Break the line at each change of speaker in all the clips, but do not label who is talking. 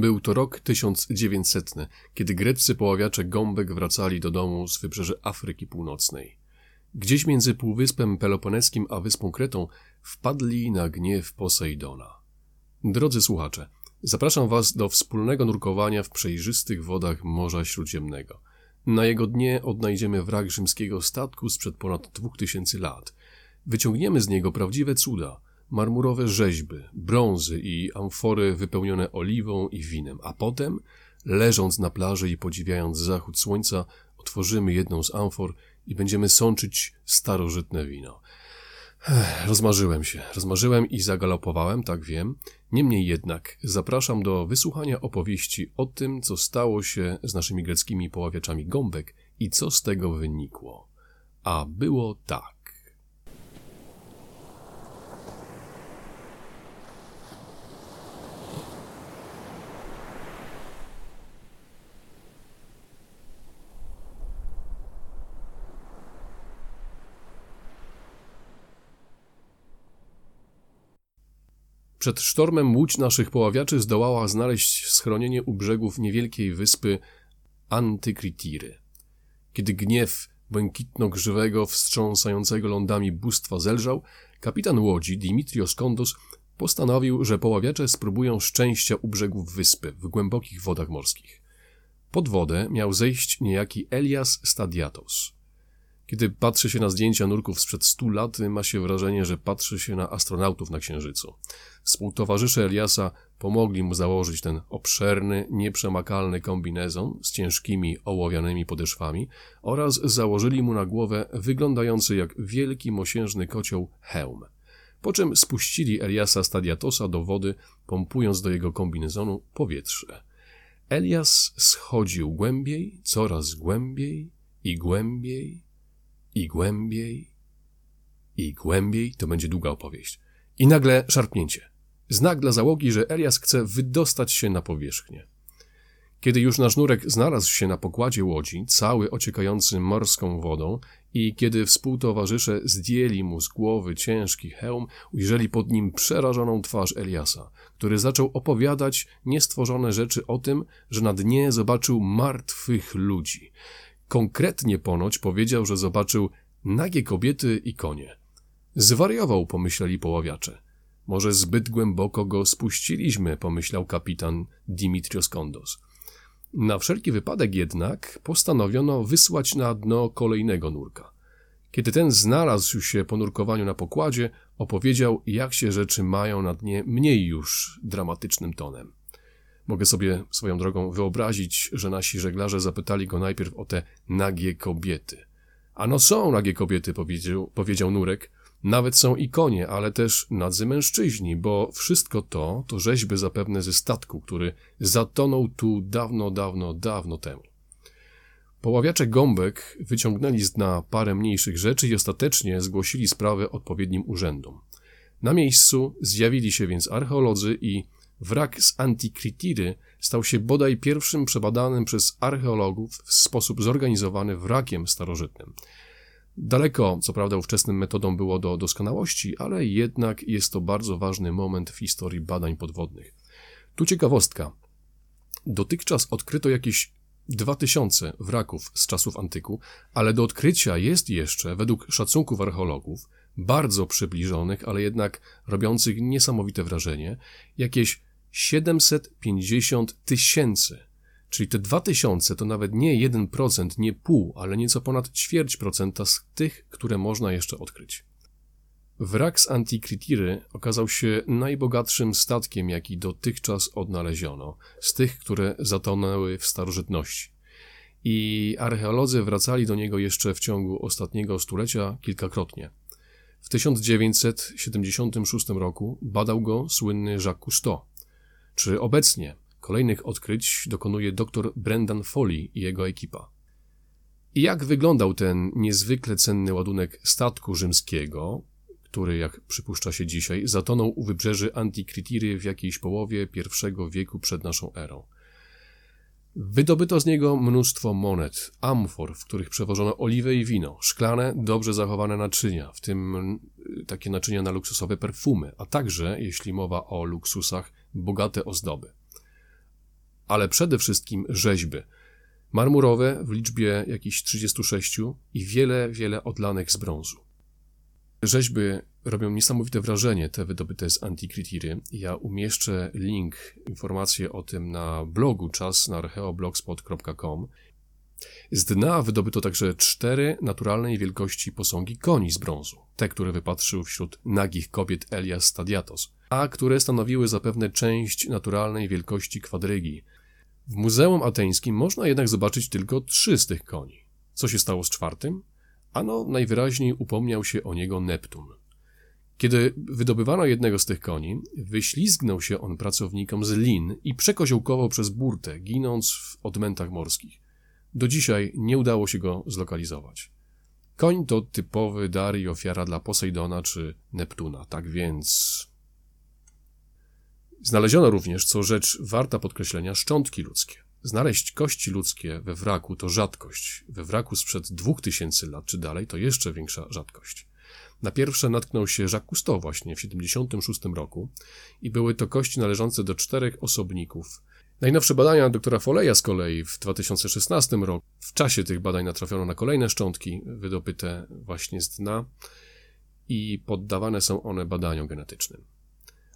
Był to rok 1900, kiedy greccy poławiacze gąbek wracali do domu z wybrzeży Afryki Północnej. Gdzieś między Półwyspem Peloponeskim a Wyspą Kretą wpadli na gniew Posejdona. Drodzy słuchacze, zapraszam Was do wspólnego nurkowania w przejrzystych wodach Morza Śródziemnego. Na jego dnie odnajdziemy wrak rzymskiego statku sprzed ponad dwóch tysięcy lat. Wyciągniemy z niego prawdziwe cuda – marmurowe rzeźby, brązy i amfory wypełnione oliwą i winem, a potem, leżąc na plaży i podziwiając zachód słońca, otworzymy jedną z amfor i będziemy sączyć starożytne wino. rozmarzyłem się, rozmarzyłem i zagalopowałem, tak wiem. Niemniej jednak zapraszam do wysłuchania opowieści o tym, co stało się z naszymi greckimi poławiaczami gąbek i co z tego wynikło. A było tak. Przed sztormem łódź naszych poławiaczy zdołała znaleźć schronienie u brzegów niewielkiej wyspy Antykritiry. Kiedy gniew błękitno-grzywego, wstrząsającego lądami bóstwa zelżał, kapitan łodzi Dimitrios Kondos postanowił, że poławiacze spróbują szczęścia u brzegów wyspy w głębokich wodach morskich. Pod wodę miał zejść niejaki Elias Stadiatos – kiedy patrzy się na zdjęcia nurków sprzed stu lat, ma się wrażenie, że patrzy się na astronautów na Księżycu. Współtowarzysze Eliasa pomogli mu założyć ten obszerny, nieprzemakalny kombinezon z ciężkimi, ołowianymi podeszwami oraz założyli mu na głowę wyglądający jak wielki mosiężny kocioł hełm. Po czym spuścili Eliasa Stadiatosa do wody, pompując do jego kombinezonu powietrze. Elias schodził głębiej, coraz głębiej i głębiej i głębiej, i głębiej, to będzie długa opowieść. I nagle szarpnięcie. Znak dla załogi, że Elias chce wydostać się na powierzchnię. Kiedy już nasz nurek znalazł się na pokładzie łodzi, cały ociekający morską wodą, i kiedy współtowarzysze zdjęli mu z głowy ciężki hełm, ujrzeli pod nim przerażoną twarz Eliasa, który zaczął opowiadać niestworzone rzeczy o tym, że na dnie zobaczył martwych ludzi. Konkretnie ponoć powiedział, że zobaczył nagie kobiety i konie. Zwariował, pomyśleli poławiacze. Może zbyt głęboko go spuściliśmy, pomyślał kapitan Dimitrios Kondos. Na wszelki wypadek jednak postanowiono wysłać na dno kolejnego nurka. Kiedy ten znalazł się po nurkowaniu na pokładzie, opowiedział, jak się rzeczy mają na dnie mniej już dramatycznym tonem. Mogę sobie swoją drogą wyobrazić, że nasi żeglarze zapytali go najpierw o te nagie kobiety. Ano są nagie kobiety, powiedział, powiedział Nurek. Nawet są i konie, ale też nadzy mężczyźni, bo wszystko to to rzeźby zapewne ze statku, który zatonął tu dawno, dawno, dawno temu. Poławiacze gąbek wyciągnęli z dna parę mniejszych rzeczy i ostatecznie zgłosili sprawę odpowiednim urzędom. Na miejscu zjawili się więc archeolodzy i Wrak z Antikritiry stał się bodaj pierwszym przebadanym przez archeologów w sposób zorganizowany wrakiem starożytnym. Daleko, co prawda, ówczesnym metodą było do doskonałości, ale jednak jest to bardzo ważny moment w historii badań podwodnych. Tu ciekawostka. Dotychczas odkryto jakieś 2000 wraków z czasów antyku, ale do odkrycia jest jeszcze, według szacunków archeologów, bardzo przybliżonych, ale jednak robiących niesamowite wrażenie, jakieś 750 tysięcy. Czyli te 2000 to nawet nie 1%, nie pół, ale nieco ponad ćwierć procenta z tych, które można jeszcze odkryć. Wrak z Antikritiry okazał się najbogatszym statkiem, jaki dotychczas odnaleziono, z tych, które zatonęły w starożytności. I archeolodzy wracali do niego jeszcze w ciągu ostatniego stulecia kilkakrotnie. W 1976 roku badał go słynny Jacques Cousteau, czy obecnie kolejnych odkryć dokonuje dr Brendan Foley i jego ekipa. I jak wyglądał ten niezwykle cenny ładunek statku rzymskiego, który, jak przypuszcza się dzisiaj, zatonął u wybrzeży Antikritiry w jakiejś połowie I wieku przed naszą erą. Wydobyto z niego mnóstwo monet, amfor, w których przewożono oliwę i wino, szklane, dobrze zachowane naczynia, w tym takie naczynia na luksusowe perfumy, a także, jeśli mowa o luksusach, bogate ozdoby. ale przede wszystkim rzeźby. Marmurowe w liczbie jakichś 36 i wiele, wiele odlanych z brązu. Rzeźby robią niesamowite wrażenie, te wydobyte z Antikritiry. Ja umieszczę link, informacje o tym na blogu czas na archeoblogspot.com. Z dna wydobyto także cztery naturalnej wielkości posągi koni z brązu, te, które wypatrzył wśród nagich kobiet Elias Stadiatos, a które stanowiły zapewne część naturalnej wielkości kwadrygi. W Muzeum Ateńskim można jednak zobaczyć tylko trzy z tych koni. Co się stało z czwartym? Ano najwyraźniej upomniał się o niego Neptun. Kiedy wydobywano jednego z tych koni, wyślizgnął się on pracownikom z lin i przekoziołkował przez burtę, ginąc w odmętach morskich. Do dzisiaj nie udało się go zlokalizować. Koń to typowy dar i ofiara dla Posejdona czy Neptuna, tak więc... Znaleziono również, co rzecz warta podkreślenia, szczątki ludzkie. Znaleźć kości ludzkie we wraku to rzadkość. We wraku sprzed dwóch tysięcy lat czy dalej to jeszcze większa rzadkość. Na pierwsze natknął się Jacques Cousteau właśnie w 76 roku i były to kości należące do czterech osobników. Najnowsze badania doktora Foleja z kolei w 2016 roku. W czasie tych badań natrafiono na kolejne szczątki wydobyte właśnie z dna i poddawane są one badaniom genetycznym.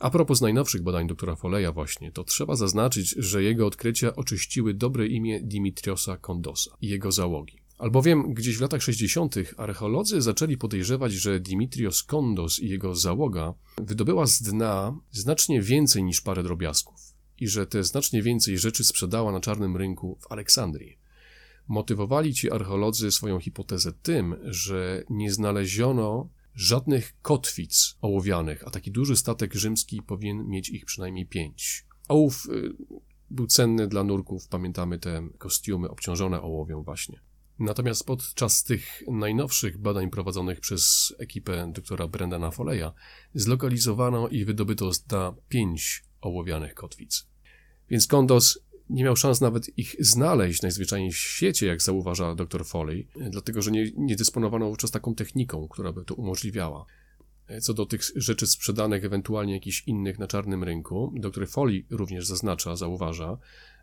A propos najnowszych badań doktora Foleja właśnie, to trzeba zaznaczyć, że jego odkrycia oczyściły dobre imię Dimitriosa Kondosa i jego załogi. Albowiem gdzieś w latach 60. archeolodzy zaczęli podejrzewać, że Dimitrios Kondos i jego załoga wydobyła z dna znacznie więcej niż parę drobiazgów i że te znacznie więcej rzeczy sprzedała na czarnym rynku w Aleksandrii. Motywowali ci archeolodzy swoją hipotezę tym, że nie znaleziono żadnych kotwic ołowianych, a taki duży statek rzymski powinien mieć ich przynajmniej pięć. Ołów y, był cenny dla nurków, pamiętamy te kostiumy obciążone ołowią właśnie. Natomiast podczas tych najnowszych badań prowadzonych przez ekipę doktora Brendana Foleya zlokalizowano i wydobyto na pięć ołowianych kotwic. Więc Kondos nie miał szans nawet ich znaleźć najzwyczajniej w świecie, jak zauważa dr Foley, dlatego że nie, nie dysponowano wówczas taką techniką, która by to umożliwiała. Co do tych rzeczy sprzedanych, ewentualnie jakichś innych na czarnym rynku, dr Foley również zaznacza, zauważa,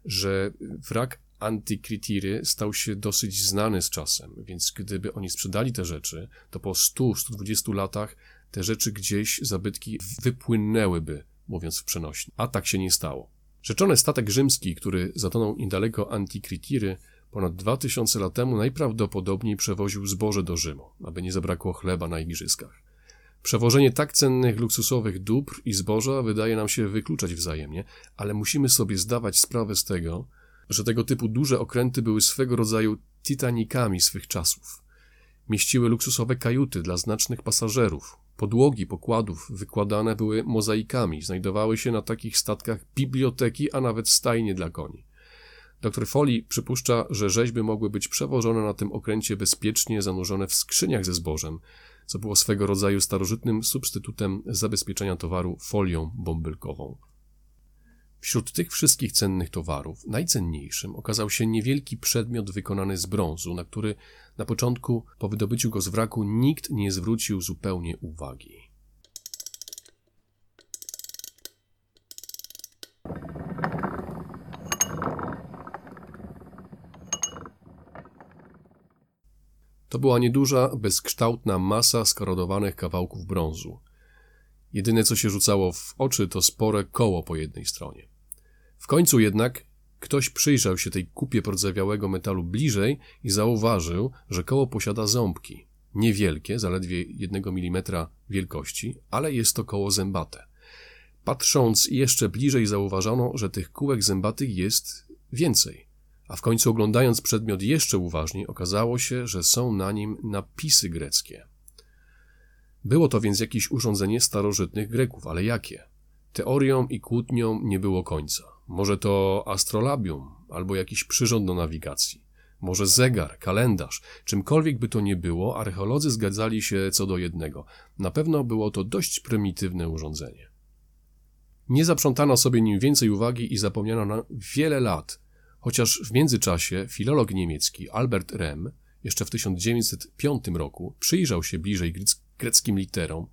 że wrak Antikritiry stał się dosyć znany z czasem, więc gdyby oni sprzedali te rzeczy, to po 100-120 latach te rzeczy gdzieś, zabytki wypłynęłyby, mówiąc w przenośni. A tak się nie stało. Rzeczony statek rzymski, który zatonął niedaleko Antikritiry, ponad 2000 lat temu najprawdopodobniej przewoził zboże do Rzymu, aby nie zabrakło chleba na igrzyskach. Przewożenie tak cennych, luksusowych dóbr i zboża wydaje nam się wykluczać wzajemnie, ale musimy sobie zdawać sprawę z tego, że tego typu duże okręty były swego rodzaju titanikami swych czasów. Mieściły luksusowe kajuty dla znacznych pasażerów. Podłogi pokładów wykładane były mozaikami. Znajdowały się na takich statkach biblioteki, a nawet stajnie dla koni. Dr Foley przypuszcza, że rzeźby mogły być przewożone na tym okręcie bezpiecznie zanurzone w skrzyniach ze zbożem, co było swego rodzaju starożytnym substytutem zabezpieczenia towaru folią bąbelkową. Wśród tych wszystkich cennych towarów najcenniejszym okazał się niewielki przedmiot wykonany z brązu, na który na początku po wydobyciu go z wraku nikt nie zwrócił zupełnie uwagi. To była nieduża, bezkształtna masa skorodowanych kawałków brązu. Jedyne, co się rzucało w oczy, to spore koło po jednej stronie. W końcu jednak ktoś przyjrzał się tej kupie pordzewiałego metalu bliżej i zauważył, że koło posiada ząbki. Niewielkie, zaledwie jednego milimetra wielkości, ale jest to koło zębate. Patrząc jeszcze bliżej zauważono, że tych kółek zębatych jest więcej. A w końcu oglądając przedmiot jeszcze uważniej, okazało się, że są na nim napisy greckie. Było to więc jakieś urządzenie starożytnych Greków, ale jakie? Teorią i kłótnią nie było końca. Może to astrolabium albo jakiś przyrząd do nawigacji. Może zegar, kalendarz, czymkolwiek by to nie było, archeolodzy zgadzali się co do jednego. Na pewno było to dość prymitywne urządzenie. Nie zaprzątano sobie nim więcej uwagi i zapomniano na wiele lat, chociaż w międzyczasie filolog niemiecki Albert Rem jeszcze w 1905 roku przyjrzał się bliżej greckim literom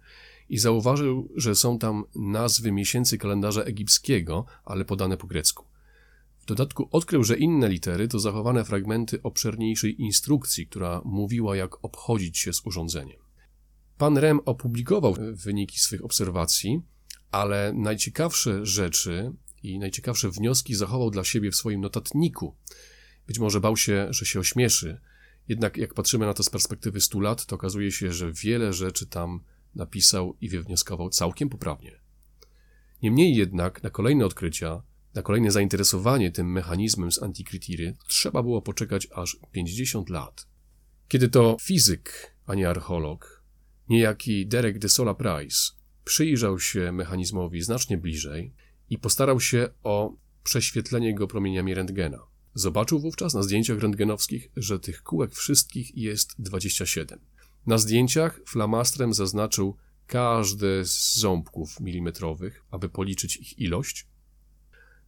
i zauważył, że są tam nazwy miesięcy kalendarza egipskiego, ale podane po grecku. W dodatku odkrył, że inne litery to zachowane fragmenty obszerniejszej instrukcji, która mówiła, jak obchodzić się z urządzeniem. Pan Rem opublikował wyniki swych obserwacji, ale najciekawsze rzeczy i najciekawsze wnioski zachował dla siebie w swoim notatniku. Być może bał się, że się ośmieszy, jednak jak patrzymy na to z perspektywy 100 lat, to okazuje się, że wiele rzeczy tam napisał i wywnioskował całkiem poprawnie. Niemniej jednak na kolejne odkrycia, na kolejne zainteresowanie tym mechanizmem z antikritiry trzeba było poczekać aż 50 lat. Kiedy to fizyk, a nie archeolog, niejaki Derek de Sola Price przyjrzał się mechanizmowi znacznie bliżej i postarał się o prześwietlenie go promieniami rentgena. Zobaczył wówczas na zdjęciach rentgenowskich, że tych kółek wszystkich jest 27. Na zdjęciach flamastrem zaznaczył każde z ząbków milimetrowych, aby policzyć ich ilość.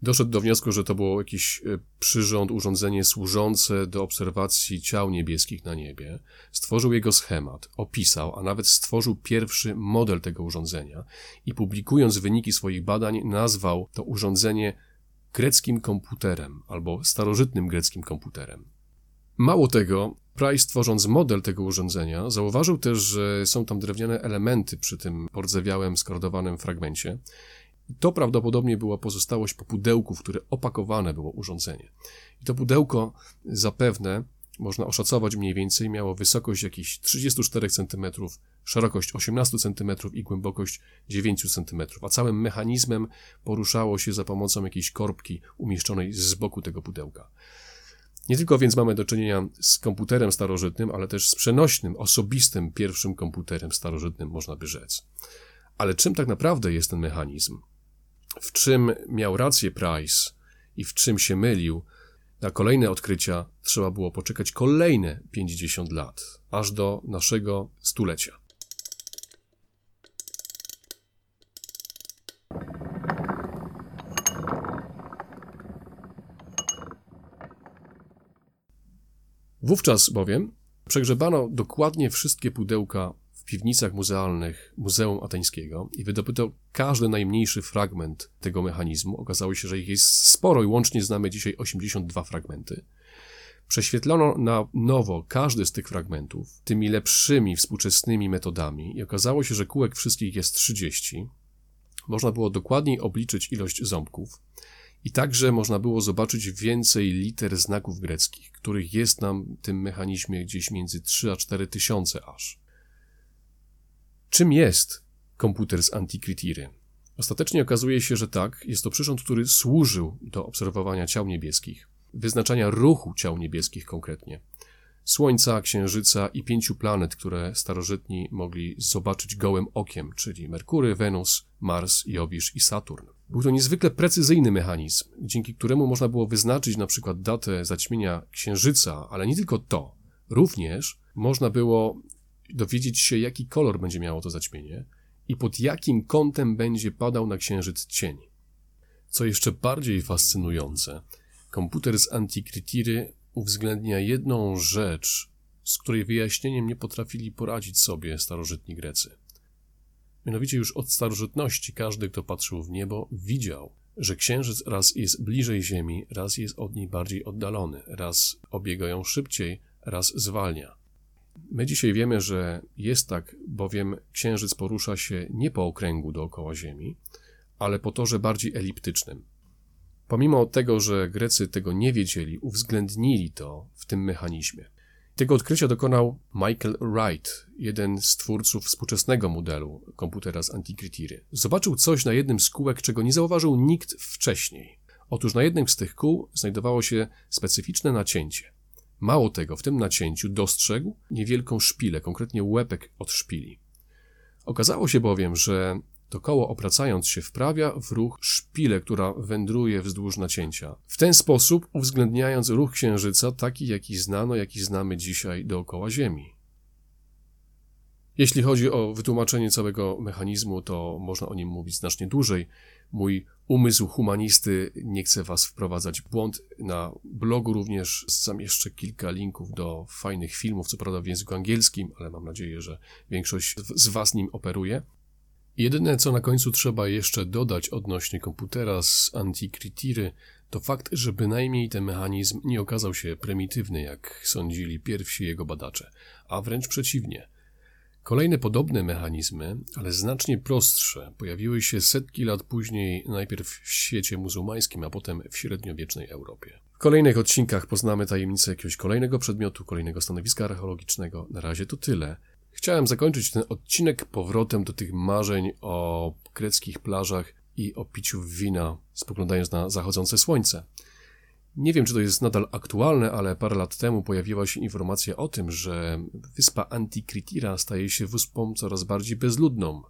Doszedł do wniosku, że to było jakiś e, przyrząd, urządzenie służące do obserwacji ciał niebieskich na niebie. Stworzył jego schemat, opisał, a nawet stworzył pierwszy model tego urządzenia i publikując wyniki swoich badań nazwał to urządzenie greckim komputerem albo starożytnym greckim komputerem. Mało tego, Price tworząc model tego urządzenia zauważył też, że są tam drewniane elementy przy tym pordzewiałym, skordowanym fragmencie. To prawdopodobnie była pozostałość po pudełku, w które opakowane było urządzenie. I to pudełko zapewne można oszacować mniej więcej, miało wysokość jakichś 34 cm, szerokość 18 cm i głębokość 9 cm, a całym mechanizmem poruszało się za pomocą jakiejś korbki umieszczonej z boku tego pudełka. Nie tylko więc mamy do czynienia z komputerem starożytnym, ale też z przenośnym, osobistym pierwszym komputerem starożytnym, można by rzec. Ale czym tak naprawdę jest ten mechanizm? W czym miał rację Price i w czym się mylił? Na kolejne odkrycia trzeba było poczekać kolejne 50 lat, aż do naszego stulecia. Wówczas bowiem przegrzebano dokładnie wszystkie pudełka w piwnicach muzealnych Muzeum Ateńskiego i wydobyto każdy najmniejszy fragment tego mechanizmu. Okazało się, że ich jest sporo i łącznie znamy dzisiaj 82 fragmenty. Prześwietlono na nowo każdy z tych fragmentów tymi lepszymi, współczesnymi metodami i okazało się, że kółek wszystkich jest 30. Można było dokładniej obliczyć ilość ząbków. I także można było zobaczyć więcej liter znaków greckich, których jest nam w tym mechanizmie gdzieś między 3 a 4 tysiące aż. Czym jest komputer z Antikritiry? Ostatecznie okazuje się, że tak, jest to przyrząd, który służył do obserwowania ciał niebieskich, wyznaczania ruchu ciał niebieskich konkretnie. Słońca, Księżyca i pięciu planet, które starożytni mogli zobaczyć gołym okiem, czyli Merkury, Wenus, Mars, Jowisz i Saturn. Był to niezwykle precyzyjny mechanizm, dzięki któremu można było wyznaczyć na przykład datę zaćmienia Księżyca, ale nie tylko to. Również można było dowiedzieć się, jaki kolor będzie miało to zaćmienie i pod jakim kątem będzie padał na Księżyc cień. Co jeszcze bardziej fascynujące, komputer z Antikritiry uwzględnia jedną rzecz, z której wyjaśnieniem nie potrafili poradzić sobie starożytni Grecy. Mianowicie już od starożytności każdy, kto patrzył w niebo, widział, że księżyc raz jest bliżej Ziemi, raz jest od niej bardziej oddalony, raz obiega ją szybciej, raz zwalnia. My dzisiaj wiemy, że jest tak, bowiem księżyc porusza się nie po okręgu dookoła Ziemi, ale po torze bardziej eliptycznym. Pomimo tego, że Grecy tego nie wiedzieli, uwzględnili to w tym mechanizmie. Tego odkrycia dokonał Michael Wright, jeden z twórców współczesnego modelu komputera z Antikritiry. Zobaczył coś na jednym z kółek, czego nie zauważył nikt wcześniej. Otóż na jednym z tych kół znajdowało się specyficzne nacięcie. Mało tego, w tym nacięciu dostrzegł niewielką szpilę, konkretnie łepek od szpili. Okazało się bowiem, że to koło obracając się wprawia w ruch szpilę, która wędruje wzdłuż nacięcia. W ten sposób uwzględniając ruch Księżyca taki, jaki znano, jaki znamy dzisiaj dookoła Ziemi. Jeśli chodzi o wytłumaczenie całego mechanizmu, to można o nim mówić znacznie dłużej. Mój umysł humanisty nie chce Was wprowadzać w błąd. Na blogu również zamieszczę kilka linków do fajnych filmów, co prawda w języku angielskim, ale mam nadzieję, że większość z Was nim operuje. Jedyne, co na końcu trzeba jeszcze dodać odnośnie komputera z Antikritiry, to fakt, że bynajmniej ten mechanizm nie okazał się prymitywny, jak sądzili pierwsi jego badacze, a wręcz przeciwnie. Kolejne podobne mechanizmy, ale znacznie prostsze, pojawiły się setki lat później, najpierw w świecie muzułmańskim, a potem w średniowiecznej Europie. W kolejnych odcinkach poznamy tajemnicę jakiegoś kolejnego przedmiotu, kolejnego stanowiska archeologicznego. Na razie to tyle. Chciałem zakończyć ten odcinek powrotem do tych marzeń o greckich plażach i o piciu wina, spoglądając na zachodzące słońce. Nie wiem, czy to jest nadal aktualne, ale parę lat temu pojawiła się informacja o tym, że wyspa Antikritira staje się wyspą coraz bardziej bezludną.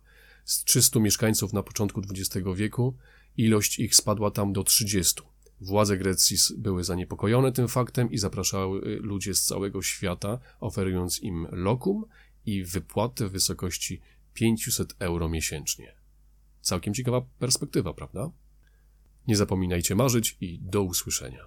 Z 300 mieszkańców na początku XX wieku ilość ich spadła tam do 30. Władze Grecji były zaniepokojone tym faktem i zapraszały ludzi z całego świata, oferując im lokum i wypłatę w wysokości 500 euro miesięcznie. Całkiem ciekawa perspektywa, prawda? Nie zapominajcie marzyć i do usłyszenia.